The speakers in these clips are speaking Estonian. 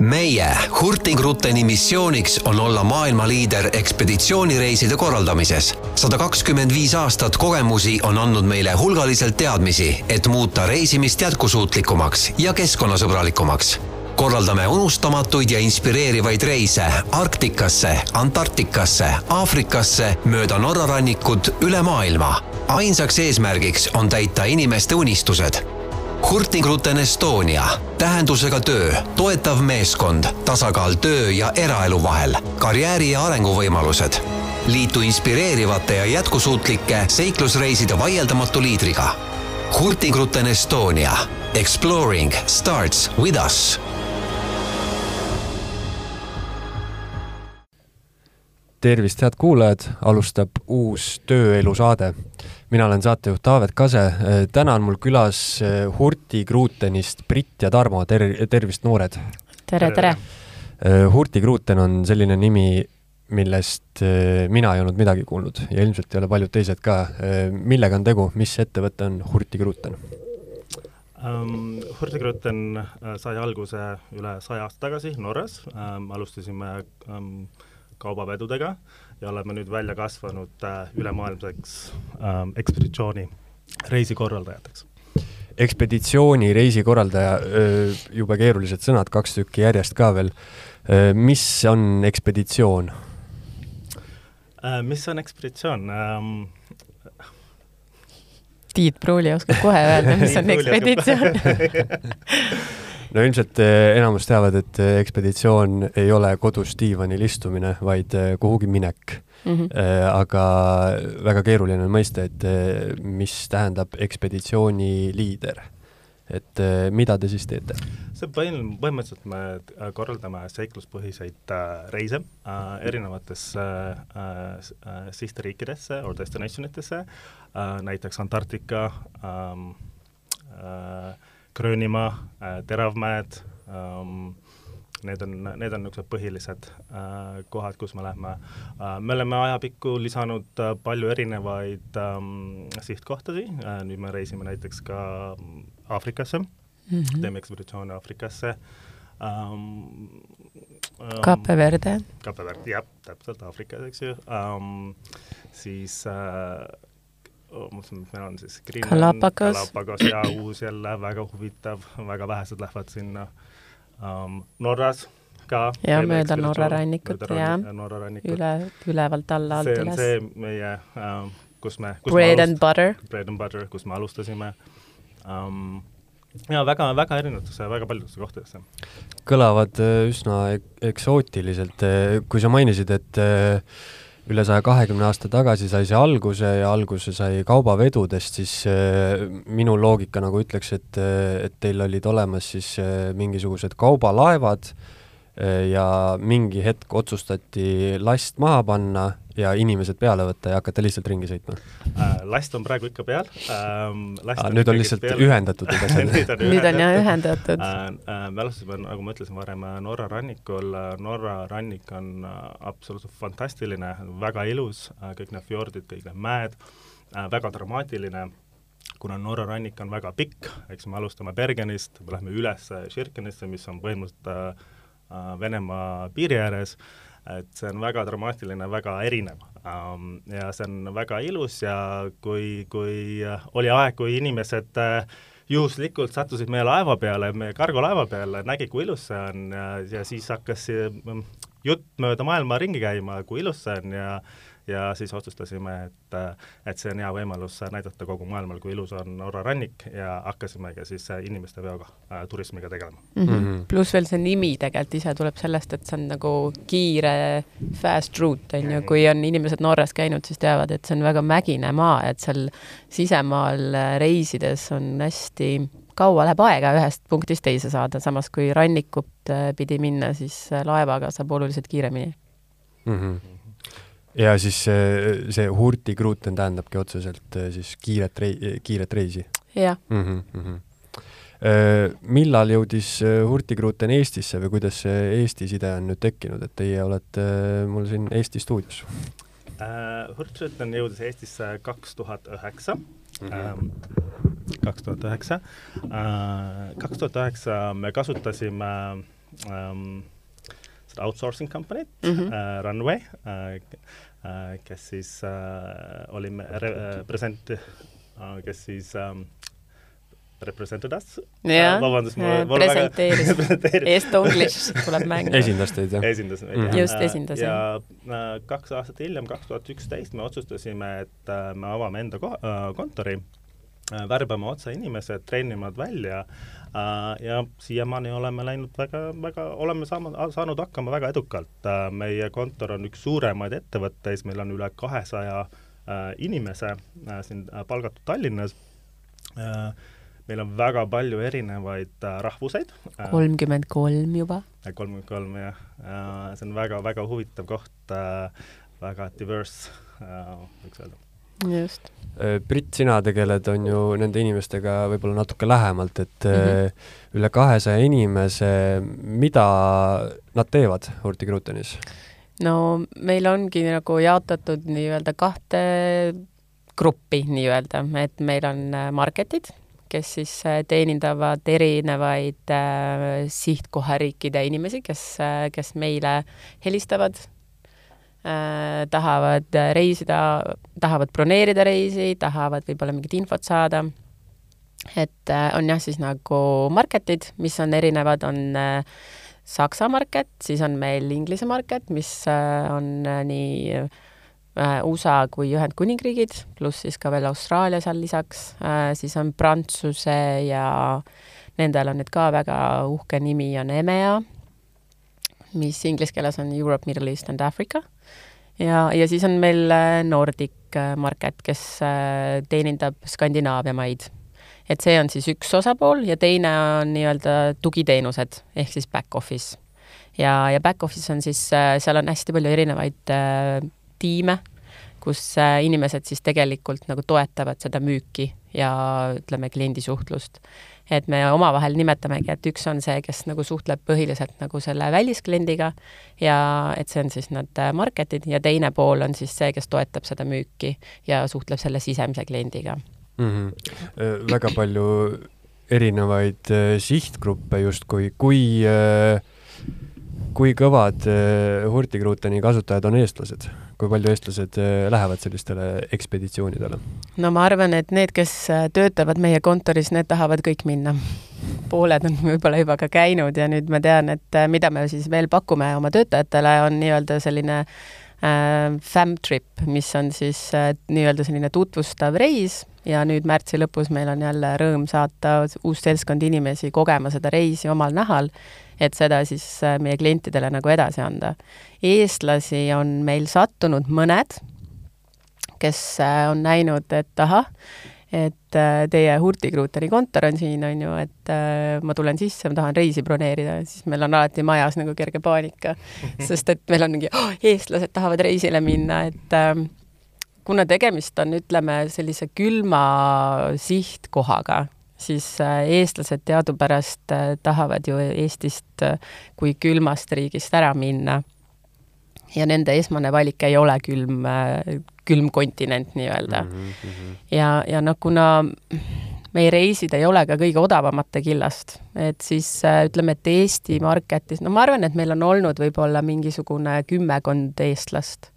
meie Hurtigruteni missiooniks on olla maailma liider ekspeditsioonireiside korraldamises. sada kakskümmend viis aastat kogemusi on andnud meile hulgaliselt teadmisi, et muuta reisimist jätkusuutlikumaks ja keskkonnasõbralikumaks korraldame unustamatuid ja inspireerivaid reise Arktikasse, Antarktikasse, Aafrikasse, mööda Norra rannikut, üle maailma. ainsaks eesmärgiks on täita inimeste unistused Hurtigruten Estonia, tähendusega töö, toetav meeskond, tasakaal töö ja eraelu vahel, karjääri ja arenguvõimalused. liitu inspireerivate ja jätkusuutlike seiklusreiside vaieldamatu liidriga. Hurtigruten Estonia, exploring starts with us. Tervist, head kuulajad, alustab uus tööelu saade. Mina olen saatejuht Taavet Kase. täna on mul külas eh, Hurti Kruutenist Brit ja Tarmo, ter-, tervist, noored! tere, tere! Eh, Hurti Kruuten on selline nimi, millest mina ei olnud midagi kuulnud ja ilmselt ei ole paljud teised ka. millega on tegu, mis ettevõte on Hurti Kruuten um,? Hurti Kruuten sai alguse üle saja aasta tagasi Norras um,, alustasime um, kaubavedudega ja oleme nüüd välja kasvanud äh, ülemaailmseks ähm, ekspeditsiooni reisikorraldajateks. ekspeditsiooni reisikorraldaja, jube keerulised sõnad, kaks tükki järjest ka veel. mis on ekspeditsioon äh,? mis on ekspeditsioon ähm,? Tiit Pruuli oskab kohe öelda, mis on ekspeditsioon no ilmselt eh, enamus teavad, et eh, ekspeditsioon ei ole kodus diivanil istumine, vaid eh, kuhugi minek mm. -hmm. aga väga keeruline on mõista, et mis tähendab ekspeditsiooni liider et mida te siis teete? see põhim-, põhimõtteliselt me korraldame seikluspõhiseid reise erinevatesse sihtriikidesse or destination itesse äh,, näiteks Antarktika ähm,, äh, Gröönimaa äh,, Teravmäed ähm,, need on, need on niisugused põhilised äh, kohad, kus me lähme äh,. me oleme ajapikku lisanud palju erinevaid ähm, sihtkohtadi äh,, nüüd me reisime näiteks ka Aafrikasse mm, -hmm. teeme ekspeditsioone Aafrikasse ähm,. Cape Verde. Cape Verde, jah, täpselt, Aafrikas, eks ju ähm,, siis äh, Mõtlesin, et meil on siis Galapagos, Galapagos ja uus jälle väga huvitav, väga vähesed lähevad sinna um, Norras ka. ja mööda Norra rannikut ja Norra rannikut. üle, ülevalt alla, alt üles. see on see meie um,, kus me kus Bread and butter. Bread and butter, kus me alustasime um, ja väga, väga erinevatesse, väga paljudesse kohtadesse. kõlavad äh, üsna eksootiliselt, äh, kui sa mainisid, et äh, üle saja kahekümne aasta tagasi sai see alguse ja alguse sai kaubavedudest, siis äh, minu loogika nagu ütleks, et, äh, et teil olid olemas siis äh, mingisugused kaubalaevad ja mingi hetk otsustati last maha panna ja inimesed peale võtta ja hakata lihtsalt ringi sõitma äh,? last on praegu ikka peal ähm,. Ah, nüüd on lihtsalt peal. ühendatud need asjad nüüd on, jah ühendatud äh,. Äh, me alustasime, nagu ma ütlesin varem, Norra rannikul, Norra rannik on äh, absoluutselt fantastiline, väga ilus äh,, kõik need fjordid, kõik need mäed äh,, väga dramaatiline kuna Norra rannik on väga pikk, eks me alustame Bergenist, lähme üles Širkenisse, mis on põhimõtteliselt äh, äh Venemaa piiri ääres äh,, et see on väga dramaatiline, väga erinev um,. ja see on väga ilus ja kui, kui oli aeg, kui inimesed uh, juhuslikult sattusid meie laeva peale, meie kargolaeva peale, nägid, kui ilus see on ja, ja siis hakkas jutt mööda maailma ringi käima, kui ilus see on ja ja siis otsustasime, et, et see on hea võimalus näidata kogu maailmale, kui ilus on Norra rannik ja hakkasimegi siis inimeste veoga äh,, turismiga tegelema mm. -hmm. pluss veel see nimi tegelikult ise tuleb sellest, et see on nagu kiire fast route, on ju, kui on inimesed Norras käinud, siis teavad, et see on väga mägine maa, et seal sisemaal reisides on hästi kaua läheb aega ühest punktist teise saada, samas kui rannikut pidi minna, siis laevaga saab oluliselt kiiremini mm. -hmm ja siis see, see hurtigruten tähendabki otseselt äh, siis kiiret rei-, kiiret reisi? jah mm. -hmm, mm -hmm. millal jõudis äh, hurtigruten Eestisse või kuidas see Eesti side on nüüd tekkinud, et teie olete mul siin Eesti stuudios? Hurtigruten jõudis Eestisse kaks tuhat üheksa mhm. ähm, kaks tuhat üheksa. Kaks tuhat üheksa me kasutasime ähm, seda outsourcing company't mm, -hmm. äh, Runway äh, äh, kes siis äh, oli me- re- äh, present äh,, kes siis ähm, represented us jah Äh, vabandust, mul- äh, mul väga-. Estonglish tuleb mängu. esindas teid, jah? esindas meid Mhm. jah. Just, Äh, esindas, ja äh, kaks aastat hiljem, kaks tuhat üksteist me otsustasime, et äh, me avame enda ko- äh, kontori äh, värbame otse inimesed, treenime nad välja äh, ja siiamaani oleme läinud väga, väga, oleme saanud, saanud hakkama väga edukalt. meie kontor on üks suuremaid ettevõtteid, meil on üle kahesaja äh, inimese äh, siin äh, palgatud Tallinnas äh, meil on väga palju erinevaid äh, rahvuseid. kolmkümmend kolm juba. kolmkümmend kolm jah äh,, see on väga-väga huvitav koht äh,, väga diverse äh,, võiks öelda. just. Brit, sina tegeled, on ju nende inimestega võib-olla natuke lähemalt, et mm. -hmm. üle kahesaja inimese, mida nad teevad Hortigrootenis? no meil ongi nagu jaotatud nii-öelda kahte gruppi nii-öelda, et meil on äh, marketid, kes siis äh, teenindavad erinevaid äh, sihtkohariikide inimesi, kes äh,, kes meile helistavad äh,, tahavad äh, reisida, tahavad broneerida reisi, tahavad võib-olla mingit infot saada. et äh, on jah, siis nagu marketid, mis on erinevad, on äh, Saksa market, siis on meil Inglise market, mis äh, on äh, nii äh, USA kui Ühendkuningriigid, pluss siis ka veel Austraalia seal lisaks äh,, siis on Prantsuse ja nendel on nüüd ka väga uhke nimi on EMEA, mis inglise keeles on Europe, Middle East and Africa. ja, ja siis on meil äh, Nordic äh, market, kes äh, teenindab Skandinaavia maid et see on siis üks osapool ja teine on nii-öelda tugiteenused ehk siis back office. ja, ja back office on siis, seal on hästi palju erinevaid äh, tiime, kus inimesed siis tegelikult nagu toetavad seda müüki ja ütleme, kliendisuhtlust. Et me omavahel nimetamegi, et üks on see, kes nagu suhtleb põhiliselt nagu selle väliskliendiga ja et see on siis need äh, marketid ja teine pool on siis see, kes toetab seda müüki ja suhtleb selle sisemise kliendiga mm. -hmm. väga palju erinevaid äh, sihtgruppe justkui, kui äh, kui kõvad Hurtigruteni kasutajad on eestlased, kui palju eestlased äh, lähevad sellistele ekspeditsioonidele? no ma arvan, et need, kes töötavad meie kontoris, need tahavad kõik minna. pooled on võib-olla juba ka käinud ja nüüd ma tean, et mida me siis veel pakume oma töötajatele, on nii-öelda selline äh, fam trip, mis on siis äh, nii-öelda selline tutvustav reis ja nüüd märtsi lõpus meil on jälle rõõm saata uus seltskond inimesi kogema seda reisi omal nahal, et seda siis meie klientidele nagu edasi anda. eestlasi on meil sattunud mõned, kes on näinud, et ahah, et teie Hurtigruteri kontor on siin, on ju, et äh, ma tulen sisse, ma tahan reisi broneerida, siis meil on alati majas nagu kerge paanika, sest et meil on mingi oh, eestlased tahavad reisile minna, et äh, kuna tegemist on, ütleme, sellise külma sihtkohaga, siis eestlased teadupärast tahavad ju Eestist kui külmast riigist ära minna. ja nende esmane valik ei ole külm, külm kontinent nii-öelda mm. -hmm. ja, ja noh, kuna meie reisid ei ole ka kõige odavamate killast, et siis ütleme, et Eesti marketis, no ma arvan, et meil on olnud võib-olla mingisugune kümmekond eestlast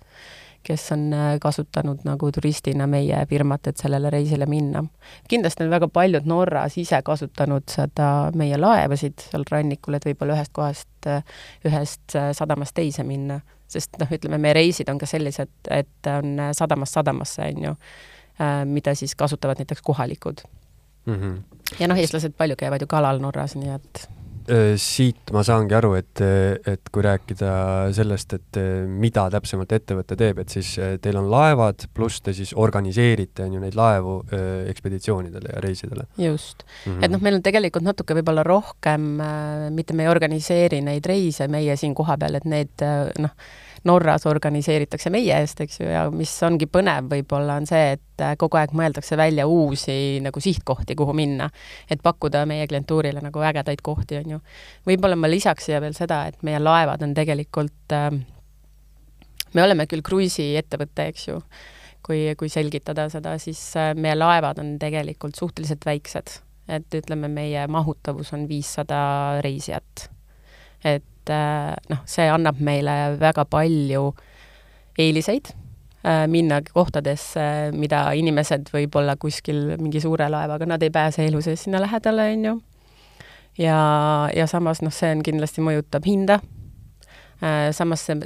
kes on kasutanud nagu turistina meie firmat, et sellele reisile minna. kindlasti on väga paljud Norras ise kasutanud seda meie laevasid seal rannikul, et võib-olla ühest kohast, ühest sadamast teise minna, sest noh, ütleme, meie reisid on ka sellised, et on sadamast sadamasse, on ju, mida siis kasutavad näiteks kohalikud mm. -hmm. ja noh, eestlased palju käivad ju kalal Norras, nii et siit ma saangi aru, et, et kui rääkida sellest, et mida täpsemalt ettevõte teeb, et siis teil on laevad, pluss te siis organiseerite, on ju, neid laevu ekspeditsioonidele ja reisidele. just mm. -hmm. et noh, meil on tegelikult natuke võib-olla rohkem, mitte me ei organiseeri neid reise meie siin kohapeal, et need noh, Norras organiseeritakse meie eest, eks ju, ja mis ongi põnev võib-olla, on see, et kogu aeg mõeldakse välja uusi nagu sihtkohti, kuhu minna. et pakkuda meie klientuurile nagu ägedaid kohti, on ju. võib-olla ma lisaks siia veel seda, et meie laevad on tegelikult äh,, me oleme küll kruiisiettevõte, eks ju, kui, kui selgitada seda, siis äh, meie laevad on tegelikult suhteliselt väiksed. et ütleme, meie mahutavus on viissada reisijat et äh, noh, see annab meile väga palju eeliseid äh, minna kohtadesse, mida inimesed võib-olla kuskil mingi suure laevaga, nad ei pääse elu sees sinna lähedale, on ju. ja, ja samas noh, see on kindlasti mõjutab hinda. samas see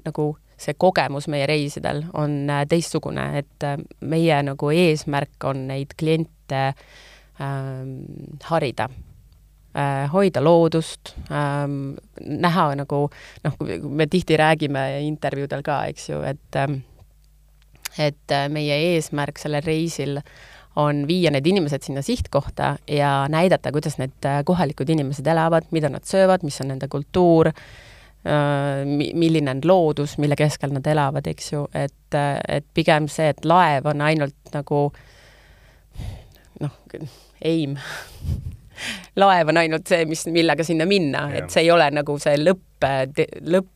nagu see kogemus meie reisidel on teistsugune, et meie nagu eesmärk on neid kliente ähm, harida Äh, hoida loodust ähm,, näha nagu noh, me tihti räägime intervjuudel ka, eks ju, et ähm, et äh, meie eesmärk sellel reisil on viia need inimesed sinna sihtkohta ja näidata, kuidas need äh, kohalikud inimesed elavad, mida nad söövad, mis on nende kultuur, milline on loodus, mille keskel nad elavad, eks ju, et, et pigem see, et laev on ainult nagu noh, eim laev on ainult see, mis, millega sinna minna, et see ei ole nagu see lõpp, lõpp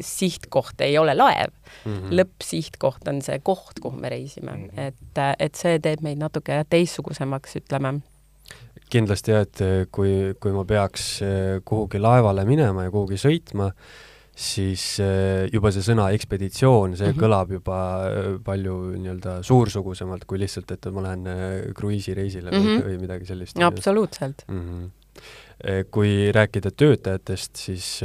sihtkoht ei ole laev. Mm -hmm.. lõppsihtkoht on see koht, kuhu me reisime. Mm, -hmm. et, et see teeb meid natuke teistsugusemaks, ütleme. Kindlasti jah, et kui, kui ma peaks eh, kuhugi laevale minema ja kuhugi sõitma, siis äh, juba see sõna ekspeditsioon, see mm -hmm. kõlab juba äh, palju nii-öelda suursugusemalt kui lihtsalt, et ma lähen äh, kruiisireisile mm -hmm. või, või midagi sellist. absoluutselt mm. -hmm kui rääkida töötajatest, siis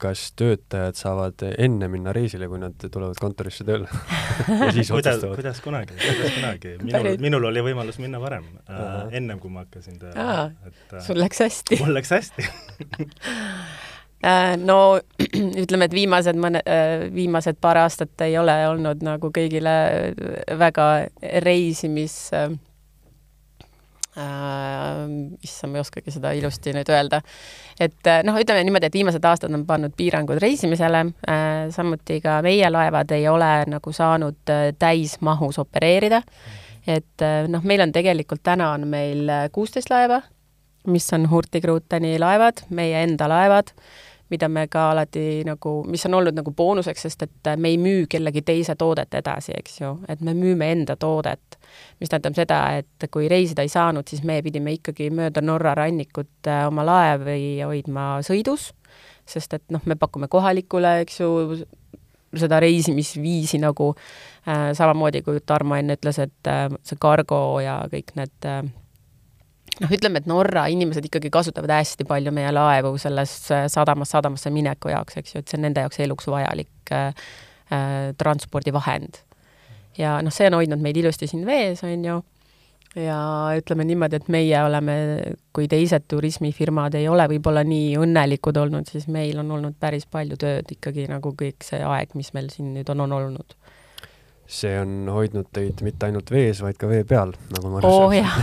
kas töötajad saavad enne minna reisile, kui nad tulevad kontorisse tööle ja siis otsustavad? kuidas kunagi, kuidas kunagi. minul, minul oli võimalus minna varem uh, -huh. ennem kui ma hakkasin tööle. et sul läks hästi mul läks hästi Äh, no ütleme, et viimased mõne, äh, viimased paar aastat ei ole olnud nagu kõigile väga reisimis äh, issand, ma ei oskagi seda ilusti nüüd öelda. et noh, ütleme niimoodi, et viimased aastad on pannud piirangud reisimisele äh,, samuti ka meie laevad ei ole nagu saanud täismahus opereerida. et noh, meil on tegelikult täna on meil kuusteist laeva, mis on Hurtigruteni laevad, meie enda laevad mida me ka alati nagu, mis on olnud nagu boonuseks, sest et me ei müü kellegi teise toodet edasi, eks ju, et me müüme enda toodet. mis tähendab seda, et kui reisida ei saanud, siis me pidime ikkagi mööda Norra rannikut äh, oma laevi hoidma sõidus, sest et noh, me pakume kohalikule, eks ju, seda reisimisviisi nagu äh, samamoodi, kui Tarmo enne ütles, et äh, see kargo ja kõik need äh, noh, ütleme, et Norra inimesed ikkagi kasutavad hästi palju meie laevu selles sadamast sadamasse mineku jaoks, eks ju, et see on nende jaoks eluks vajalik äh, äh, transpordivahend. ja noh, see on hoidnud meid ilusti siin vees, on ju, ja ütleme niimoodi, et meie oleme, kui teised turismifirmad ei ole võib-olla nii õnnelikud olnud, siis meil on olnud päris palju tööd ikkagi nagu kõik see aeg, mis meil siin nüüd on, on olnud see on hoidnud teid mitte ainult vees, vaid ka vee peal, nagu ma oh, jah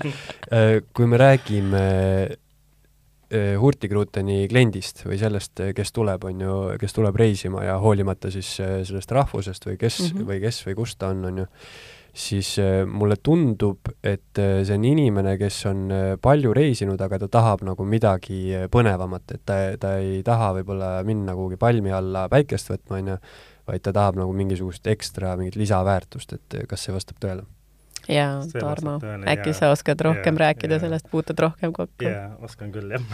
äh, kui me räägime äh, Hurtigruteni kliendist või sellest, kes tuleb, on ju, kes tuleb reisima ja hoolimata siis äh, sellest rahvusest või kes mm -hmm. või kes või kust ta on, on ju, siis mulle tundub, et see on inimene, kes on palju reisinud, aga ta tahab nagu midagi põnevamat, et ta, ta ei taha võib-olla minna kuhugi palmi alla päikest võtma, on ju, vaid ta tahab nagu mingisugust ekstra, mingit lisaväärtust, et kas see vastab tõele? jaa, Tarmo, äkki ja, sa oskad rohkem ja, rääkida ja. sellest, puutud rohkem kokku? jaa, oskan küll, jah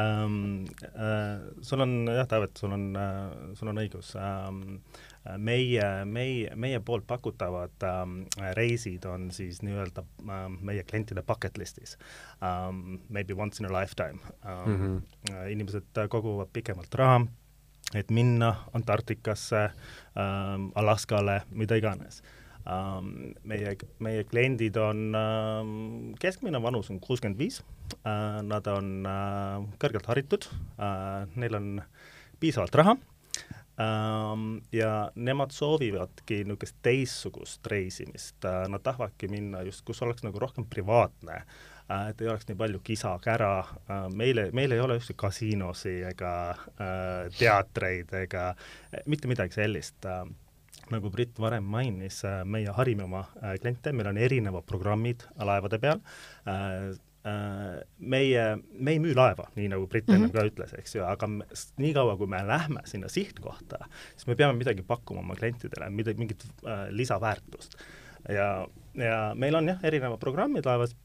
um, uh, sul on jah, Taavet, sul on uh,, sul on õigus um, meie, meie, meie poolt pakutavad um, reisid on siis nii-öelda um, meie klientide bucket list'is um,. Maybe once in a lifetime um,. Mm -hmm. inimesed koguvad pikemalt raha et minna Antarktikasse ähm,, Alaskale, mida iganes. Ähm,. meie, meie kliendid on ähm,, keskmine vanus on kuuskümmend viis. Äh,, nad on äh, kõrgelt haritud. Äh,, neil on piisavalt raha. Ähm, ja nemad soovivadki niisugust teistsugust reisimist, äh, nad tahavadki minna just, kus oleks nagu rohkem privaatne äh,, et ei oleks nii palju kisa-kära, äh, meile, meil ei ole üldse kasiinosi ega äh, teatreid ega mitte midagi sellist nagu Brit varem mainis, meie harime oma kliente, meil on erinevad programmid laevade peal, meie, me ei müü laeva, nii nagu Brit enne mm -hmm. ka ütles, eks ju, aga me, niikaua, kui me lähme sinna sihtkohta, siis me peame midagi pakkuma oma klientidele, midagi, mingit äh, lisaväärtust. ja, ja meil on jah, erinevad programmid laevas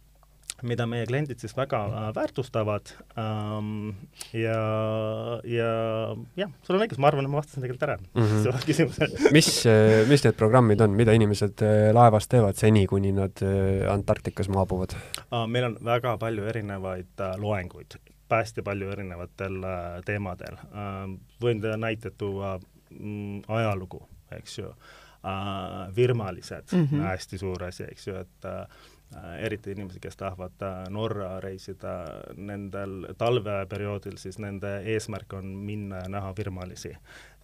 mida meie kliendid siis väga äh, väärtustavad ähm, ja, ja jah, sul on õigus, ma arvan, et ma vastasin tegelikult ära mm -hmm. su küsimusele mis, äh, mis need programmid on, mida inimesed äh, laevas teevad seni, kuni nad Antarktikas maabuvad uh,? meil on väga palju erinevaid uh, loenguid, hästi palju erinevatel uh, teemadel uh,. võin teile näite tuua mm, ajalugu, eks ju uh,, virmalised mm, -hmm. hästi suur asi, eks ju, et eriti inimesed, kes tahavad äh, Norra reisida nendel talveperioodil, siis nende eesmärk on minna ja näha virmalisi.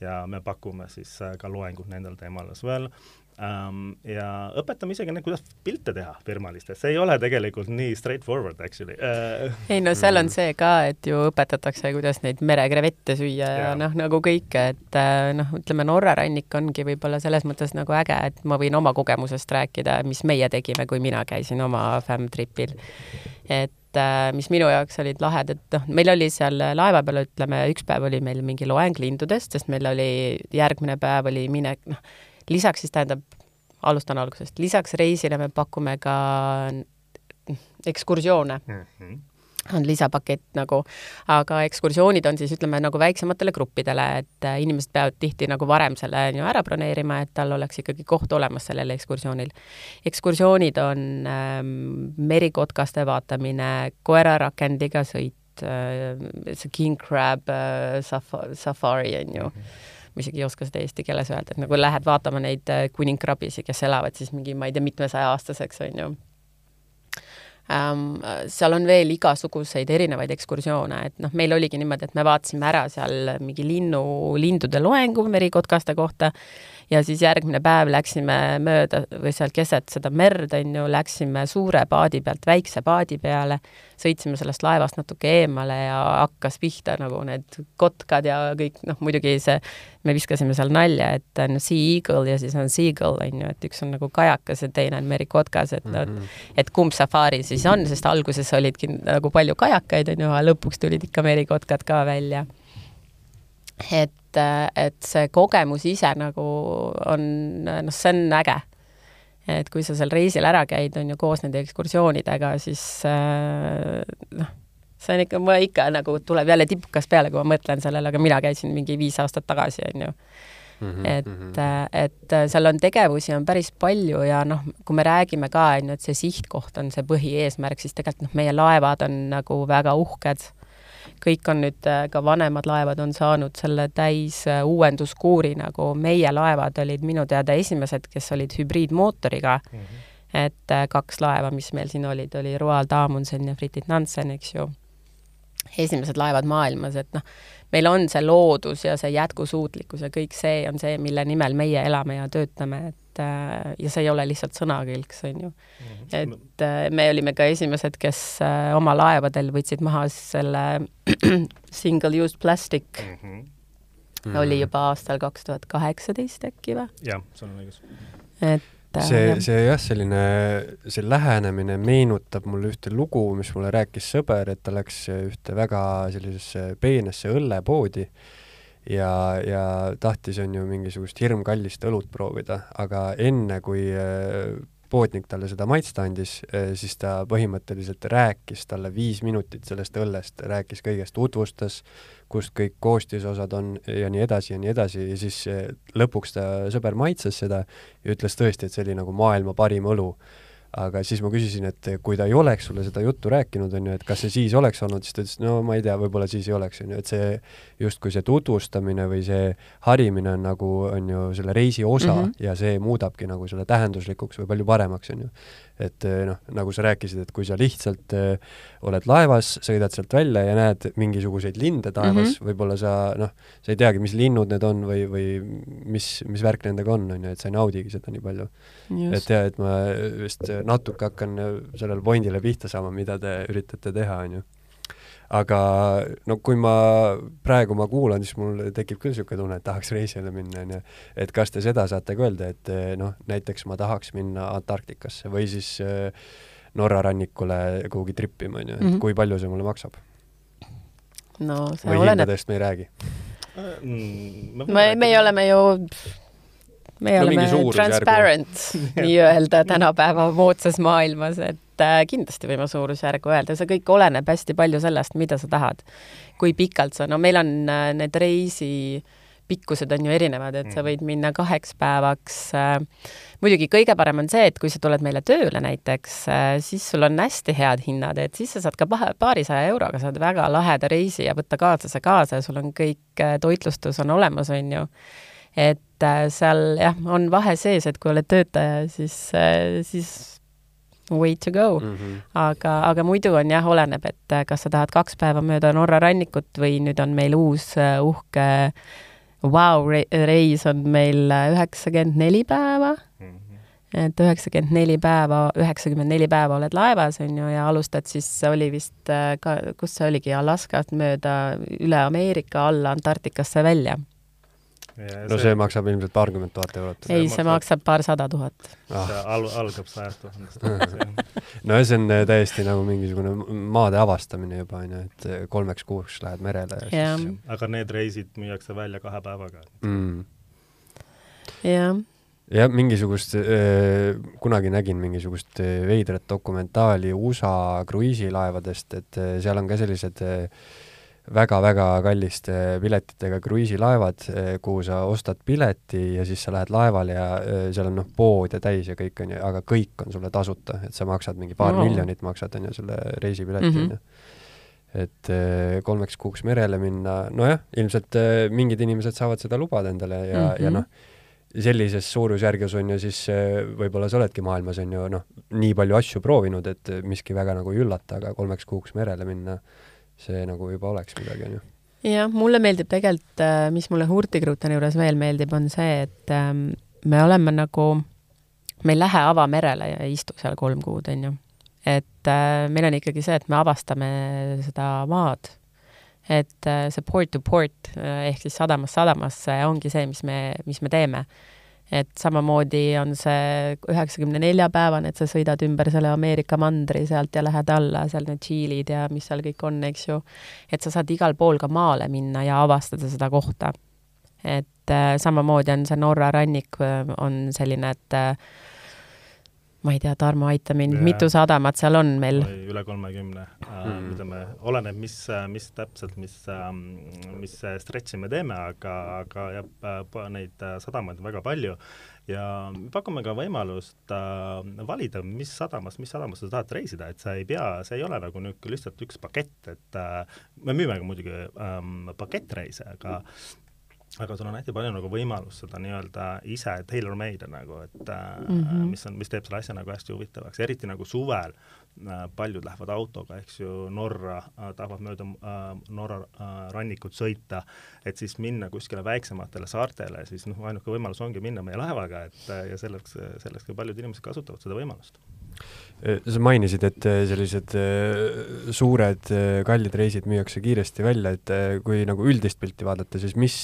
ja me pakume siis äh, ka loengut nendel teemal well um,. ja õpetame isegi, kuidas pilte teha firmalistes, see ei ole tegelikult nii straightforward actually uh,. ei no seal on see ka, et ju õpetatakse, kuidas neid merekrevette süüa ja, ja noh, nagu kõike, et äh, noh, ütleme Norra rannik ongi võib-olla selles mõttes nagu äge, et ma võin oma kogemusest rääkida, mis meie tegime, kui mina käisin oma fämm-tripil. et äh, mis minu jaoks olid lahedad, noh, meil oli seal laeva peal, ütleme, üks päev oli meil mingi loeng lindudest, sest meil oli, järgmine päev oli minek, noh, lisaks siis tähendab, alustan algusest, lisaks reisile me pakume ka ekskursioone mm. -hmm on lisapakett nagu, aga ekskursioonid on siis ütleme nagu väiksematele gruppidele, et äh, inimesed peavad tihti nagu varem selle on ju ära broneerima, et tal oleks ikkagi koht olemas sellel ekskursioonil. ekskursioonid on ähm, merikotkaste vaatamine, koerarakendiga sõit äh,, see king crab äh, saf-, safari on ju mm. -hmm ma isegi ei oska seda eesti keeles öelda, et nagu lähed vaatama neid äh, kuningkrabisi, kes elavad siis mingi, ma ei tea, mitmesaja aastaseks, on ju ähm,. seal on veel igasuguseid erinevaid ekskursioone, et noh, meil oligi niimoodi, et me vaatasime ära seal mingi linnu, lindude loengu merikotkaste kohta ja siis järgmine päev läksime mööda või seal keset seda merd, on ju, läksime suure paadi pealt väikse paadi peale, sõitsime sellest laevast natuke eemale ja hakkas pihta nagu need kotkad ja kõik, noh, muidugi see, me viskasime seal nalja, et on sea eagle ja siis on seagull, on ju, et üks on nagu kajakas ja teine on merikotkas, et mm -hmm. et kumb safari siis on, sest alguses olidki nagu palju kajakaid, on ju, aga lõpuks tulid ikka merikotkad ka välja. Et et, see kogemus ise nagu on, noh, see on äge. et kui sa seal reisil ära käid, on ju, koos nende ekskursioonidega, siis äh, noh, see on ikka, mul ikka nagu tuleb jälle tipukas peale, kui ma mõtlen sellele, aga mina käisin mingi viis aastat tagasi, on ju Mm -hmm, et mm, -hmm. et seal on tegevusi on päris palju ja noh, kui me räägime ka, on ju, et see sihtkoht on see põhieesmärk, siis tegelikult noh, meie laevad on nagu väga uhked kõik on nüüd, äh, ka vanemad laevad on saanud selle täis äh, uuenduskuuri, nagu meie laevad olid minu teada esimesed, kes olid hübriidmootoriga mm. -hmm. et äh, kaks laeva, mis meil siin olid, oli Roald Amundsen ja Fridtjof Nansen, eks ju. esimesed laevad maailmas, et noh, meil on see loodus ja see jätkusuutlikkus ja kõik see on see, mille nimel meie elame ja töötame, et et äh, ja see ei ole lihtsalt sõnakõlks, on ju. Mhm. et äh, me olime ka esimesed, kes äh, oma laevadel võtsid maha selle single-use plastic mm. -hmm. oli juba aastal kaks tuhat kaheksateist äkki või? jah, sul on õigus. et see, see jah, selline, see lähenemine meenutab mulle ühte lugu, mis mulle rääkis sõber, et ta läks ühte väga sellisesse peenesse õllepoodi ja, ja tahtis, on ju, mingisugust hirmkallist õlut proovida, aga enne, kui äh, poodnik talle seda maitsta andis, äh, siis ta põhimõtteliselt rääkis talle viis minutit sellest õllest, rääkis kõigest, tutvustas, kust kõik koostisosad on ja nii edasi ja nii edasi ja siis äh, lõpuks ta sõber maitses seda ja ütles tõesti, et see oli nagu maailma parim õlu aga siis ma küsisin, et kui ta ei oleks sulle seda juttu rääkinud, on ju, et kas see siis oleks olnud, siis ta ütles, no ma ei tea, võib-olla siis ei oleks, on ju, et see justkui see tutvustamine või see harimine on nagu, on ju, selle reisi osa mm -hmm. ja see muudabki nagu selle tähenduslikuks või palju paremaks, on ju et eh, noh, nagu sa rääkisid, et kui sa lihtsalt äh, oled laevas, sõidad sealt välja ja näed mingisuguseid linde taevas mm -hmm., võib-olla sa noh, sa ei teagi, mis linnud need on või, või mis, mis värk nendega on, on ju, et sa ei naudigi seda nii palju. et jaa, et ma vist natuke hakkan sellele pointile pihta saama, mida te üritate teha, on ju aga no kui ma praegu ma kuulan, siis mul tekib küll niisugune tunne, et tahaks reisile minna, onju. et kas te seda saate ka öelda, et noh, näiteks ma tahaks minna Antarktikasse või siis äh, Norra rannikule kuhugi trippima, onju, et mm -hmm. kui palju see mulle maksab? no see või oleneb. hindadest me ei räägi mm,? me, meie oleme ju me No oleme transparent nii-öelda tänapäeva moodsas maailmas, et äh, kindlasti võime suurusjärgu öelda, see kõik oleneb hästi palju sellest, mida sa tahad. kui pikalt sa, no meil on äh, need reisi pikkused on ju erinevad, et sa võid minna kaheks päevaks äh,. muidugi kõige parem on see, et kui sa tuled meile tööle näiteks siis sul on hästi head hinnad, et siis sa saad ka paarisaja euroga saad väga laheda reisi ja võtta kaaslase kaasa ja sul on kõik toitlustus on olemas, on ju et äh, seal jah, on vahe sees, et kui oled töötaja, siis äh,, siis way to go mm. -hmm. aga, aga muidu on jah, oleneb, et äh, kas sa tahad kaks päeva mööda Norra rannikut või nüüd on meil uus uhke vau-reis on meil üheksakümmend neli päeva et üheksakümmend neli päeva, üheksakümmend neli päeva oled laevas, on ju, ja alustad siis, oli vist ka, kus see oligi, Alaskat mööda üle Ameerika alla Antarktikasse välja no see maksab ilmselt paarkümmend tuhat eurot. ei, see maksab paarsada tuhat. see al-, algab sajast tuhandest. no see on äh, täiesti nagu mingisugune maade avastamine juba, on ju, et äh, kolmeks kuuks lähed merele ja siis aga need reisid müüakse välja kahe päevaga mm.. jah jah, mingisugust äh,, kunagi nägin mingisugust äh, veidrat dokumentaali USA kruiisilaevadest, et seal on ka sellised äh, väga-väga kalliste piletitega kruiisilaevad, kuhu sa ostad pileti ja siis sa lähed laevale ja seal on noh, pood ja täis ja kõik on ju, aga kõik on sulle tasuta, et sa maksad mingi paar no. miljonit maksad on ju selle reisipileti on ju. et kolmeks kuuks merele minna, nojah, ilmselt mingid inimesed saavad seda lubada endale ja mm, -hmm. ja noh, sellises suurusjärgus on ju siis võib-olla sa oledki maailmas on ju noh, nii palju asju proovinud, et miski väga nagu ei üllata, aga kolmeks kuuks merele minna see nagu juba oleks midagi, on ju. jah, mulle meeldib tegelikult, mis mulle Hurtigrutani juures veel meeldib, on see, et ähm, me oleme nagu, me ei lähe avamerele ja ei istu seal kolm kuud, on ju. et äh, meil on ikkagi see, et me avastame seda maad. et äh, see port to port ehk siis sadamast sadamasse ongi see, mis me, mis me teeme et samamoodi on see üheksakümne nelja päevane, et sa sõidad ümber selle Ameerika mandri sealt ja lähed alla, seal need Tšiilid ja mis seal kõik on, eks ju. et sa saad igal pool ka maale minna ja avastada seda kohta. et äh, samamoodi on see Norra rannik, äh, on selline, et äh, ma ei tea, Tarmo, aita mind, mitu sadamat seal on meil? üle kolmekümne. Mm., ütleme, oleneb, mis, mis täpselt, mis, mis stretch'i me teeme, aga, aga jah, neid sadamaid on väga palju. Ja pakume ka võimalust äh, valida, mis sadamas, mis sadamas sa tahad reisida, et sa ei pea, see ei ole nagu nüüd lihtsalt üks pakett, et äh, me müüme ka muidugi ähm, pakettreise, aga aga sul on hästi palju nagu võimalust seda nii-öelda ise tailor-made nagu, et mm -hmm. mis on, mis teeb selle asja nagu hästi huvitavaks, eriti nagu suvel äh, paljud lähevad autoga, eks ju, Norra äh,, tahavad mööda äh, Norra äh, rannikut sõita, et siis minna kuskile väiksematele saartele, siis noh, ainuke võimalus ongi minna meie laevaga, et ja selleks, selleks ka paljud inimesed kasutavad seda võimalust sa mainisid, et äh, sellised äh, suured kallid reisid müüakse kiiresti välja, et kui nagu üldist pilti vaadata, siis mis,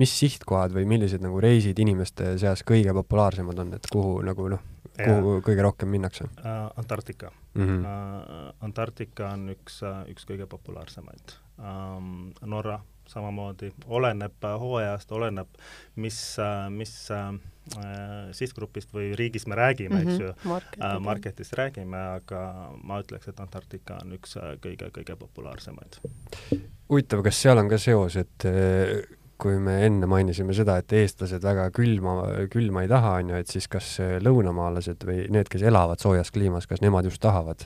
mis sihtkohad või millised nagu reisid inimeste seas kõige populaarsemad on, et kuhu nagu noh, kuhu ja. kõige rohkem minnakse uh,? Antarktika mm. -hmm. Antarktika on üks, üks kõige populaarsemaid um,. Norra samamoodi, oleneb hooajast, oleneb, mis, mis äh, sihtgrupist või riigist me räägime mm, -hmm. eks ju Market, äh,, marketist räägime, aga ma ütleks, et Antarktika on üks kõige-kõige populaarsemaid. huvitav, kas seal on ka seos, et kui me enne mainisime seda, et eestlased väga külma, külma ei taha, on ju, et siis kas lõunamaalased või need, kes elavad soojas kliimas, kas nemad just tahavad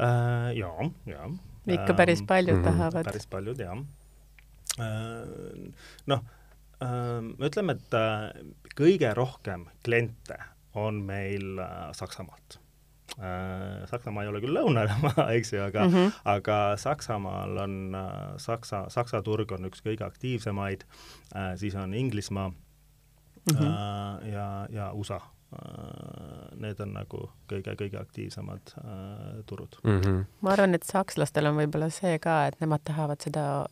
äh,? jaa, jaa. ikka päris paljud mm -hmm. tahavad. päris paljud, jah Äh, noh, äh, ütleme, et äh, kõige rohkem kliente on meil Saksamaalt. Saksamaa ei ole küll lõunamaa, eks ju, aga mm, -hmm. aga Saksamaal on Saksa, Saksa turg on üks kõige aktiivsemaid, siis on Inglismaa mm -hmm. ja, ja USA need on nagu kõige-kõige aktiivsemad äh, turud mm. -hmm. ma arvan, et sakslastel on võib-olla see ka, et nemad tahavad seda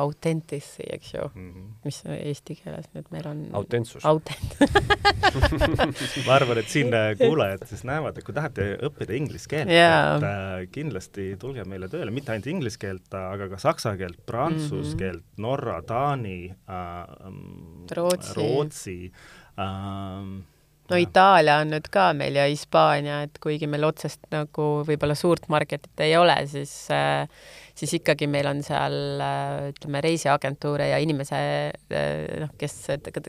autentici, eks ju mm. -hmm. mis eesti keeles nüüd meil on autentsus. autent- ma arvan, et siin äh, kuulajad siis näevad, et kui tahate õppida inglise keelt Jaa. et äh, kindlasti tulge meile tööle, mitte ainult inglise keelt, aga ka saksa keelt, prantsuse Mhm. keelt, norra, taani äh, mm, Rootsi. Rootsi ähm, no. Itaalia on nüüd ka meil ja Hispaania, et kuigi meil otsest nagu võib-olla suurt marketit ei ole, siis äh, siis ikkagi meil on seal äh, ütleme, reisiagentuure ja inimese äh, noh, kes,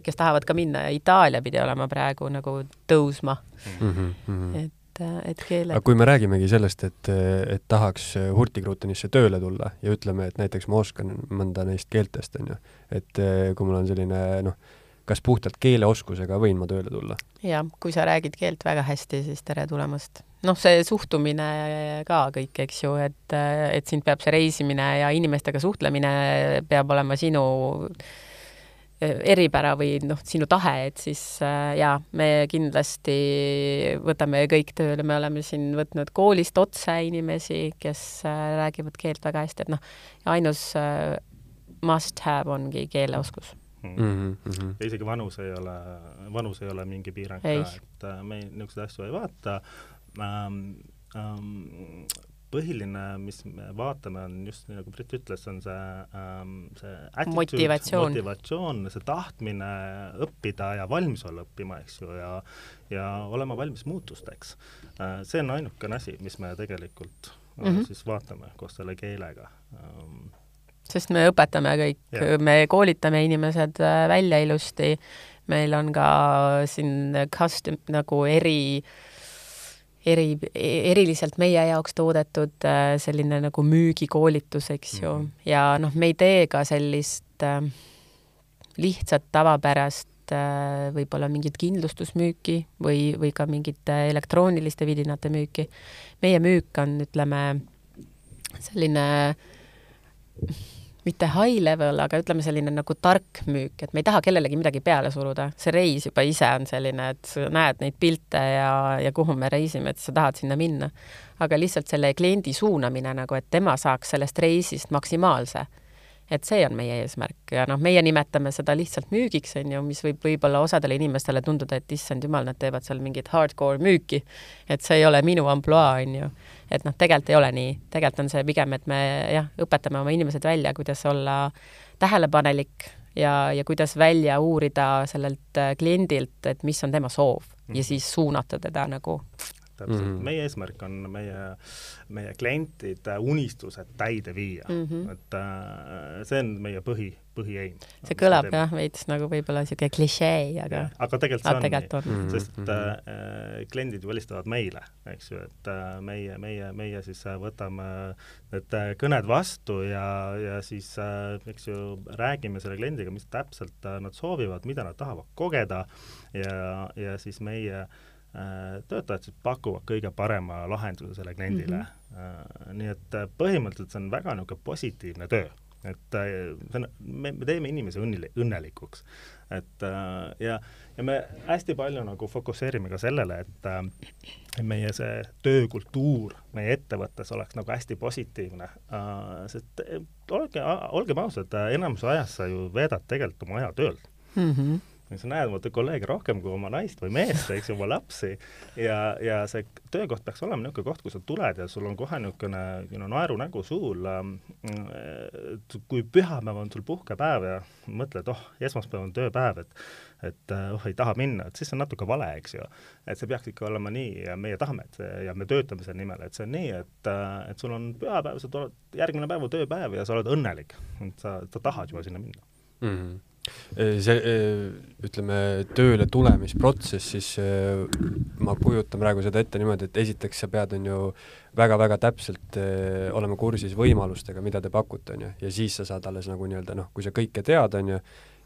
kes tahavad ka minna ja Itaalia pidi olema praegu nagu tõusma, mm. -hmm. et, äh, et keele aga kui me räägimegi sellest, et, et tahaks Hurtigruttenisse tööle tulla ja ütleme, et näiteks ma oskan mõnda neist keeltest, on ju, et kui mul on selline noh, kas puhtalt keeleoskusega võin ma tööle tulla? jah, kui sa räägid keelt väga hästi, siis tere tulemast. Noh, see suhtumine ka kõik, eks ju, et, et sind peab see reisimine ja inimestega suhtlemine peab olema sinu eripära või noh, sinu tahe, et siis äh, jaa, me kindlasti võtame kõik tööle, me oleme siin võtnud koolist otse inimesi, kes äh, räägivad keelt väga hästi, et noh, ainus äh, must have ongi keeleoskus Mm. mm. -hmm. ja isegi vanus ei ole, vanus ei ole mingi piirang ka, et äh, me niisuguseid asju ei vaata põhiline, mis me vaatame, on just nii, nagu Brit ütles, on see ähm,, see attitude, Motivatsioon. motivatsioon, see tahtmine õppida ja valmis olla õppima, eks ju, ja ja olema valmis muutusteks äh,. see on ainukene asi, mis me tegelikult äh, mm. -hmm. siis vaatame koos selle keelega ähm, sest me õpetame kõik me koolitame inimesed äh, välja ilusti, meil on ka siin custom nagu eri, eri, eriliselt meie jaoks toodetud äh, selline nagu müügikoolitus, eks ju Mhm. ja noh, me ei tee ka sellist äh, lihtsat tavapärast äh, võib-olla mingit kindlustusmüüki või, või ka mingite elektrooniliste vidinate müüki. meie müük on, ütleme, selline mitte high level, aga ütleme selline nagu tark müük, et me ei taha kellelegi midagi peale suruda. see reis juba ise on selline, et sa näed neid pilte ja, ja kuhu me reisime, et sa tahad sinna minna. aga lihtsalt selle kliendi suunamine nagu, et tema saaks sellest reisist maksimaalse. Et see on meie eesmärk. Ja noh, meie nimetame seda lihtsalt müügiks, on ju, mis võib võib-olla osadele inimestele tunduda, et issand jumal, nad teevad seal mingit hardcore müüki. et see ei ole minu ampluaa, on ju. Et noh, tegelikult ei ole nii, tegelikult on see pigem, et me jah, õpetame oma inimesed välja, kuidas olla tähelepanelik ja, ja kuidas välja uurida sellelt äh, kliendilt, et mis on tema soov. Ja siis suunata teda nagu täpselt mm, Mhm. -hmm. meie eesmärk on meie, meie klientide unistused täide viia mm, Mhm. -hmm. et äh, see on meie põhi, põhieim. see kõlab jah veits nagu võib-olla niisugune klišee, aga aga tegelikult see on tegelikult nii on. Mhm. sest äh, kliendid ju helistavad meile, eks ju, et äh, meie, meie, meie siis äh, võtame need äh, kõned vastu ja, ja siis äh, eks ju räägime selle kliendiga, mis täpselt äh, nad soovivad, mida nad tahavad kogeda ja, ja siis meie äh, töötajad siis pakuvad kõige parema lahenduse selle kliendile mm. -hmm. nii et äh, põhimõtteliselt see on väga niisugune positiivne töö et äh, see on, me, me teeme inimese õnneli-, õnnelikuks. et äh, ja, ja me hästi palju nagu fokusseerime ka sellele, et äh, meie see töökultuur meie ettevõttes oleks nagu hästi positiivne äh,, sest äh, olge, olgem ausad, enamus ajast sa ju veedad tegelikult oma aja tööl mm. -hmm. Ja sa näed oma kolleege rohkem kui oma naist või meest, eks ju, oma lapsi ja, ja see töökoht peaks olema niisugune koht, kus sa tuled ja sul on kohe niisugune you know, naerunägu suul ähm,. kui pühapäev on sul puhkepäev ja mõtled, oh, esmaspäev on tööpäev, et et oh, ei taha minna, et siis on natuke vale, eks ju. et see peaks ikka olema nii ja meie tahame, et see ja me töötame selle nimel, et see on nii, et, et sul on pühapäev, sa tuled, järgmine päev on tööpäev ja sa oled õnnelik, et sa, sa tahad juba sinna minna mm. -hmm see, ütleme, tööle tulemisprotsess, siis ma kujutan praegu seda ette niimoodi, et esiteks sa pead, on ju, väga-väga täpselt olema kursis võimalustega, mida te pakute, on ju, ja siis sa saad alles nagu nii-öelda noh, kui sa kõike tead, on ju,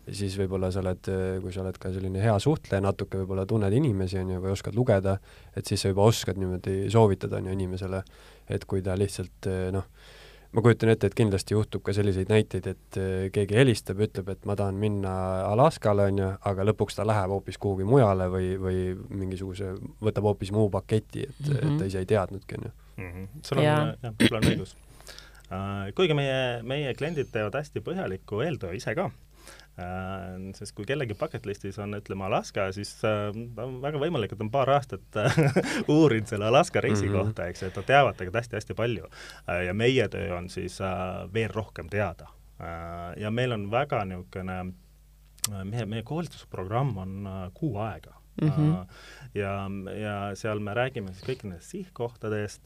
ja siis võib-olla sa oled, kui sa oled ka selline hea suhtleja, natuke võib-olla tunned inimesi, on ju, või oskad lugeda, et siis sa juba oskad niimoodi soovitada, on ju, inimesele, et kui ta lihtsalt noh, ma kujutan ette, et kindlasti juhtub ka selliseid näiteid, et keegi helistab ütleb, et ma tahan minna Alaskale, on ju, aga lõpuks ta läheb hoopis kuhugi mujale või, või mingisuguse, võtab hoopis muu paketi, et mm, -hmm. et ta ise ei teadnudki, on ju. sul on, jah, sul on õigus kuigi meie, meie kliendid teevad hästi põhjalikku eeltöö ise ka Äh, sest kui kellegi bucket list'is on, ütleme, Alaska, siis äh, on väga võimalik, et on paar aastat äh, uurinud selle Alaska reisi mm -hmm. kohta, eks et nad teavad tegelikult hästi-hästi palju. ja meie töö on siis veel rohkem teada. ja meil on väga niisugune, meie, meie koolitusprogramm on kuu aega mm. -hmm. ja, ja seal me räägime siis kõik nendest sihtkohtadest,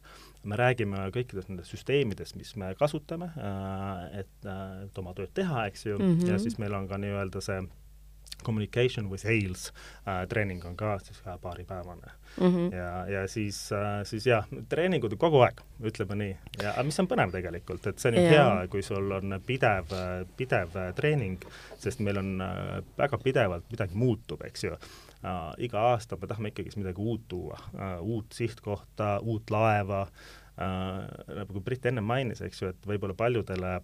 me räägime kõikidest nendest süsteemidest, mis me kasutame, äh, et, äh, et oma tööd teha, eks ju mm, -hmm. ja siis meil on ka nii-öelda see communication with sales äh, treening on ka siis paaripäevane mm. -hmm. ja, ja siis äh,, siis jah, treeningud kogu aeg, ütleme nii. ja mis on põnev tegelikult, et see on ju yeah. hea, kui sul on pidev, pidev treening, sest meil on äh, väga pidevalt midagi muutub, eks ju äh, iga aasta me tahame ikkagist midagi uut tuua äh,, uut sihtkohta, uut laeva. Äh,, nagu Brit enne mainis, eks ju, et võib-olla paljudele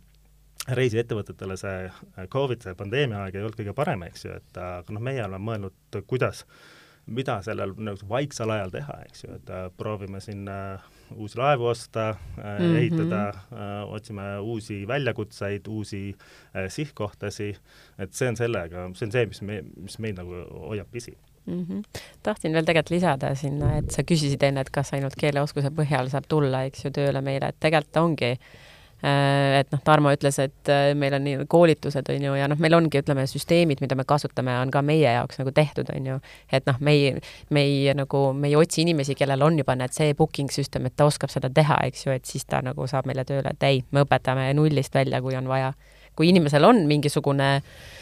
reisiettevõtetele see Covid, see pandeemia aeg ei olnud kõige parem, eks ju, et aga noh, meie oleme mõelnud, kuidas mida sellel nagu vaiksel ajal teha, eks ju, et äh, proovime siin äh, uusi laevu osta äh, mm, -hmm. ehitada äh,, otsime uusi väljakutseid, uusi äh, sihtkohtasi, et see on sellega, see on see, mis me, mis meid nagu hoiab pisi mm. -hmm. tahtsin veel tegelikult lisada sinna, et sa küsisid enne, et kas ainult keeleoskuse põhjal saab tulla, eks ju, tööle meile, et tegelikult ongi äh, et noh, Tarmo ütles, et äh, meil on nii koolitused, on ju, ja noh, meil ongi, ütleme, süsteemid, mida me kasutame, on ka meie jaoks nagu tehtud, on ju. et noh, me ei, me ei nagu, me ei otsi inimesi, kellel on juba need, see booking süsteem, et ta oskab seda teha, eks ju, et siis ta nagu saab meile tööle, et ei, me õpetame nullist välja, kui on vaja. kui inimesel on mingisugune äh,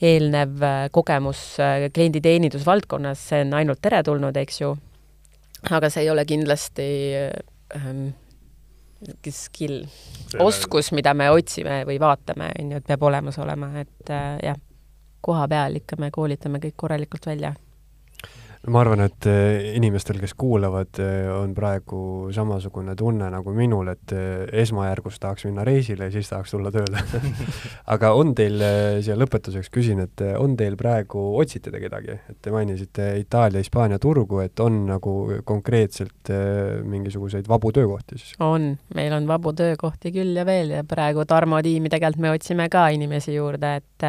eelnev äh, kogemus äh, klienditeenindusvaldkonnas, see on ainult teretulnud, eks ju. aga see ei ole kindlasti ähm, skill, oskus, mida me otsime või vaatame, on ju, et peab olemas olema, et äh, jah, koha peal ikka me koolitame kõik korralikult välja ma arvan, et eh, inimestel, kes kuulavad, eh, on praegu samasugune tunne nagu minul, et eh, esmajärgus tahaks minna reisile ja siis tahaks tulla tööle. Aga on teil, siia lõpetuseks küsin, et on teil praegu, otsite te kedagi, et te mainisite Itaalia, Hispaania turgu, et on nagu konkreetselt mingisuguseid vabu töökohti siis? on, meil on vabu töökohti küll ja veel ja praegu Tarmo tiimi tegelikult me otsime ka inimesi juurde, et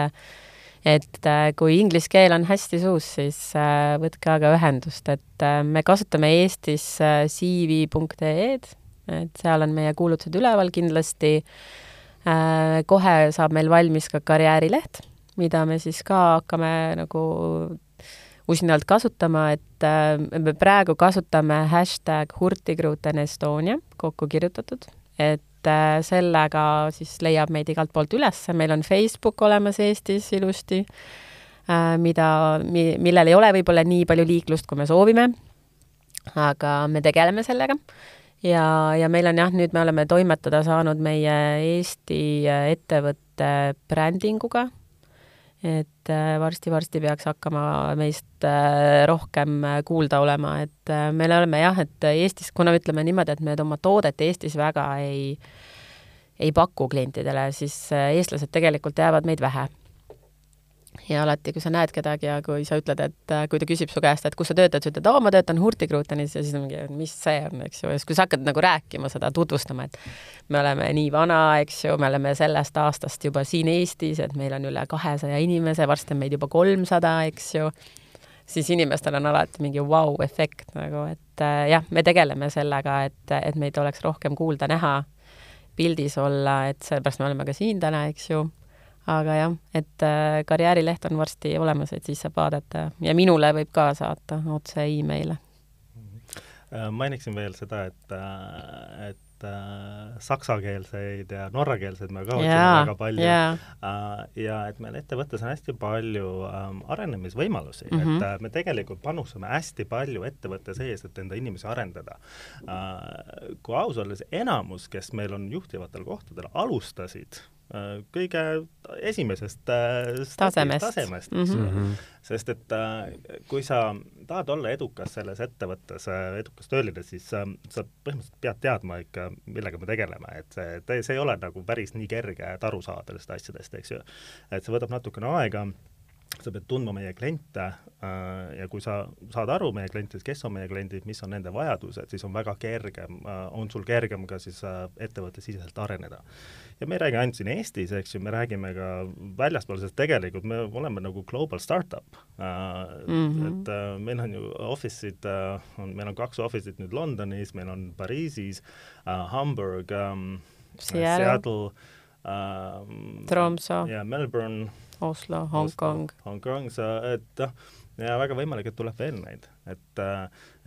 et äh, kui inglise keel on hästi suus, siis äh, võtke aga ühendust, et äh, me kasutame Eestis cv.ee-d, et seal on meie kuulutused üleval kindlasti. kohe saab meil valmis ka karjäärileht, mida me siis ka hakkame nagu usinalt kasutama, et me praegu kasutame hashtag Hurtigruten Estonia kokku kirjutatud, et sellega siis leiab meid igalt poolt üles, meil on Facebook olemas Eestis ilusti, äh, mida, mi-, millel ei ole võib-olla nii palju liiklust, kui me soovime, aga me tegeleme sellega. Ja, ja meil on jah, nüüd me oleme toimetada saanud meie Eesti äh, ettevõtte brändinguga et äh, varsti-varsti peaks hakkama meist äh, rohkem äh, kuulda olema, et me oleme jah, et Eestis, kuna ütleme niimoodi, et me oma toodet Eestis väga ei, ei paku klientidele, siis eestlased tegelikult teavad meid vähe ja alati, kui sa näed kedagi ja kui sa ütled, et äh, kui ta küsib su käest, et kus sa töötad, sa ütled, oo, ma töötan Hurtigrutanis ja siis on mingi, mis see on, eks ju, ja siis kui sa hakkad nagu rääkima seda, tutvustama, et me oleme nii vana, eks ju, me oleme sellest aastast juba siin Eestis, et meil on üle kahesaja inimese, varsti on meid juba kolmsada, eks ju, siis inimestel on alati mingi vau-efekt nagu, et äh, jah, me tegeleme sellega, et, et meid oleks rohkem kuulda-näha, pildis olla, et sellepärast me oleme ka siin täna, eks ju aga jah, et äh, karjäärileht on varsti olemas, et siis saab vaadata ja minule võib ka saata otse email'e. Äh, mainiksin veel seda, et, äh, et saksakeelseid ja norrakeelseid me ka otsime väga palju yeah. ja et meil ettevõttes on hästi palju ähm, arenemisvõimalusi mm, -hmm. et äh, me tegelikult panustame hästi palju ettevõtte sees, et enda inimesi arendada äh,. kui aus olla, siis enamus, kes meil on juhtivatel kohtadel, alustasid kõige esimesest äh, tasemest, tasemest, mm -hmm.. sest et äh, kui sa tahad olla edukas selles ettevõttes, edukas tööline, siis sa põhimõtteliselt pead teadma ikka, millega me tegeleme, et see, see ei ole nagu päris nii kerge, et aru saada nendest asjadest, eks ju. et see võtab natukene aega sa pead tundma meie kliente äh, ja kui sa saad aru meie klientidest, kes on meie kliendid, mis on nende vajadused, siis on väga kergem äh,, on sul kergem ka siis äh, ettevõttesiseselt areneda. ja me ei räägi ainult siin Eestis, eks ju, me räägime ka väljaspool, sest tegelikult me oleme nagu global startup. Mm -hmm. et meil on ju office'id on, meil on kaks office'it nüüd Londonis, meil on Pariisis Hamburg ähm,, Seattle, Tromso ja Melbourne Oslo, Hongkong. Hongkong, et noh, ja väga võimalik, et tuleb veel neid, et,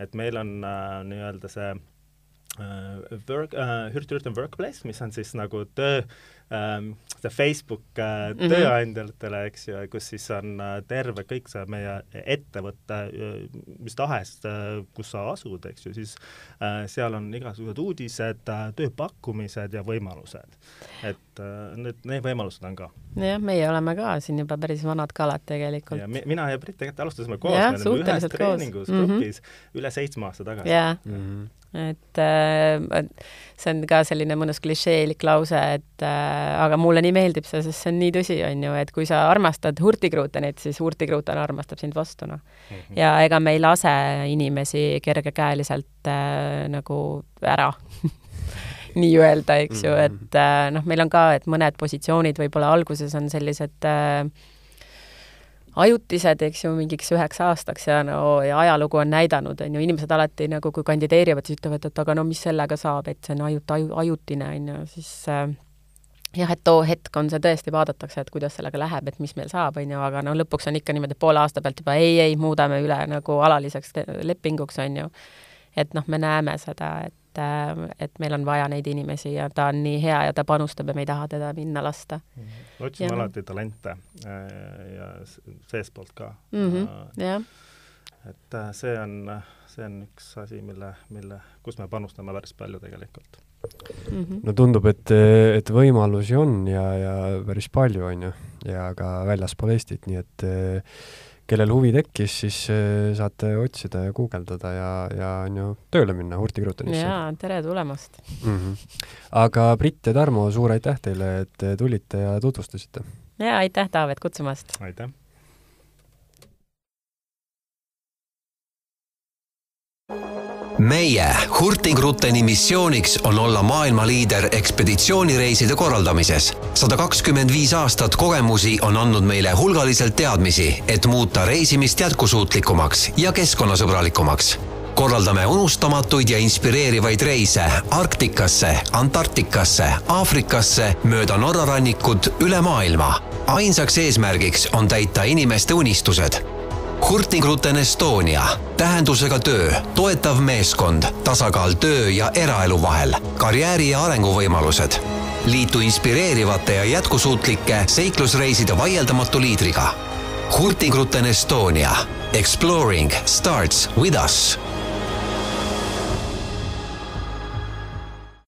et meil on äh, nii-öelda see äh, work äh,, Hürtürten Workplace, mis on siis nagu töö ähm, see Facebook äh, mm -hmm. tööandjatele, eks ju, kus siis on äh, terve kõik see meie ettevõte äh,, mis tahes kus sa asud, eks ju, siis seal on igasugused uudised tööpakkumised ja võimalused. et need, need võimalused on ka. jah, meie oleme ka siin juba päris vanad kalad tegelikult. Mi, mina ja Brit tegelikult alustasime koos, me olime ühes treeningus mm -hmm. grupis üle seitsme aasta tagasi. jaa mm, -hmm. et see on ka selline mõnus klišeelik lause, et aga mulle nii meeldib see, sest see on nii tõsi, on ju, et kui sa armastad hurtigruutenit, siis hurtigruuten armastab sind vastu, noh. Mm -hmm.. ja ega me ei lase inimesi kergekäeliselt äh, nagu ära nii-öelda, eks ju, et mhm. äh, noh, meil on ka, et mõned positsioonid võib-olla alguses on sellised äh, ajutised, eks ju, mingiks üheks aastaks ja no ja ajalugu on näidanud, on ju, inimesed alati nagu, kui kandideerivad, siis ütlevad, et aga no mis sellega saab, et see on ajut-, aju, ajutine, on ju, siis äh, jah, et too hetk on see tõesti, vaadatakse, et kuidas sellega läheb, et mis meil saab, on ju, aga no lõpuks on ikka niimoodi poole aasta pealt juba ei, ei, muudame üle nagu alaliseks lepinguks, on ju. et noh, me näeme seda, et, äh, et meil on vaja neid inimesi ja ta on nii hea ja ta panustab ja me ei taha teda minna lasta mm. -hmm. otsime ja, alati talente äh, ja seestpoolt ka mm. -hmm, jah. et äh, see on, see on üks asi, mille, mille, kus me panustame päris palju tegelikult mm. -hmm. no tundub, et, et võimalusi on ja, ja päris palju, on ju, ja ka väljaspool Eestit, nii et kellel huvi tekkis, siis saate otsida ja guugeldada ja, ja on ju tööle minna Hurtigruttenisse. jaa, tere tulemast mm! -hmm. aga Brit ja Tarmo, suur aitäh teile, et tulite ja tutvustasite! jaa, aitäh, Taavet, kutsumast! aitäh! Meie Hurtigruteni missiooniks on olla maailma liider ekspeditsioonireiside korraldamises. sada kakskümmend viis aastat kogemusi on andnud meile hulgaliselt teadmisi, et muuta reisimist jätkusuutlikumaks ja keskkonnasõbralikumaks korraldame unustamatuid ja inspireerivaid reise Arktikasse, Antarktikasse, Aafrikasse, mööda Norra rannikut, üle maailma. ainsaks eesmärgiks on täita inimeste unistused Hurtigruten Estonia, tähendusega töö, toetav meeskond, tasakaal töö ja eraelu vahel, karjääri ja arenguvõimalused. liitu inspireerivate ja jätkusuutlike seiklusreiside vaieldamatu liidriga. Hurtigruten Estonia. Exploring starts with us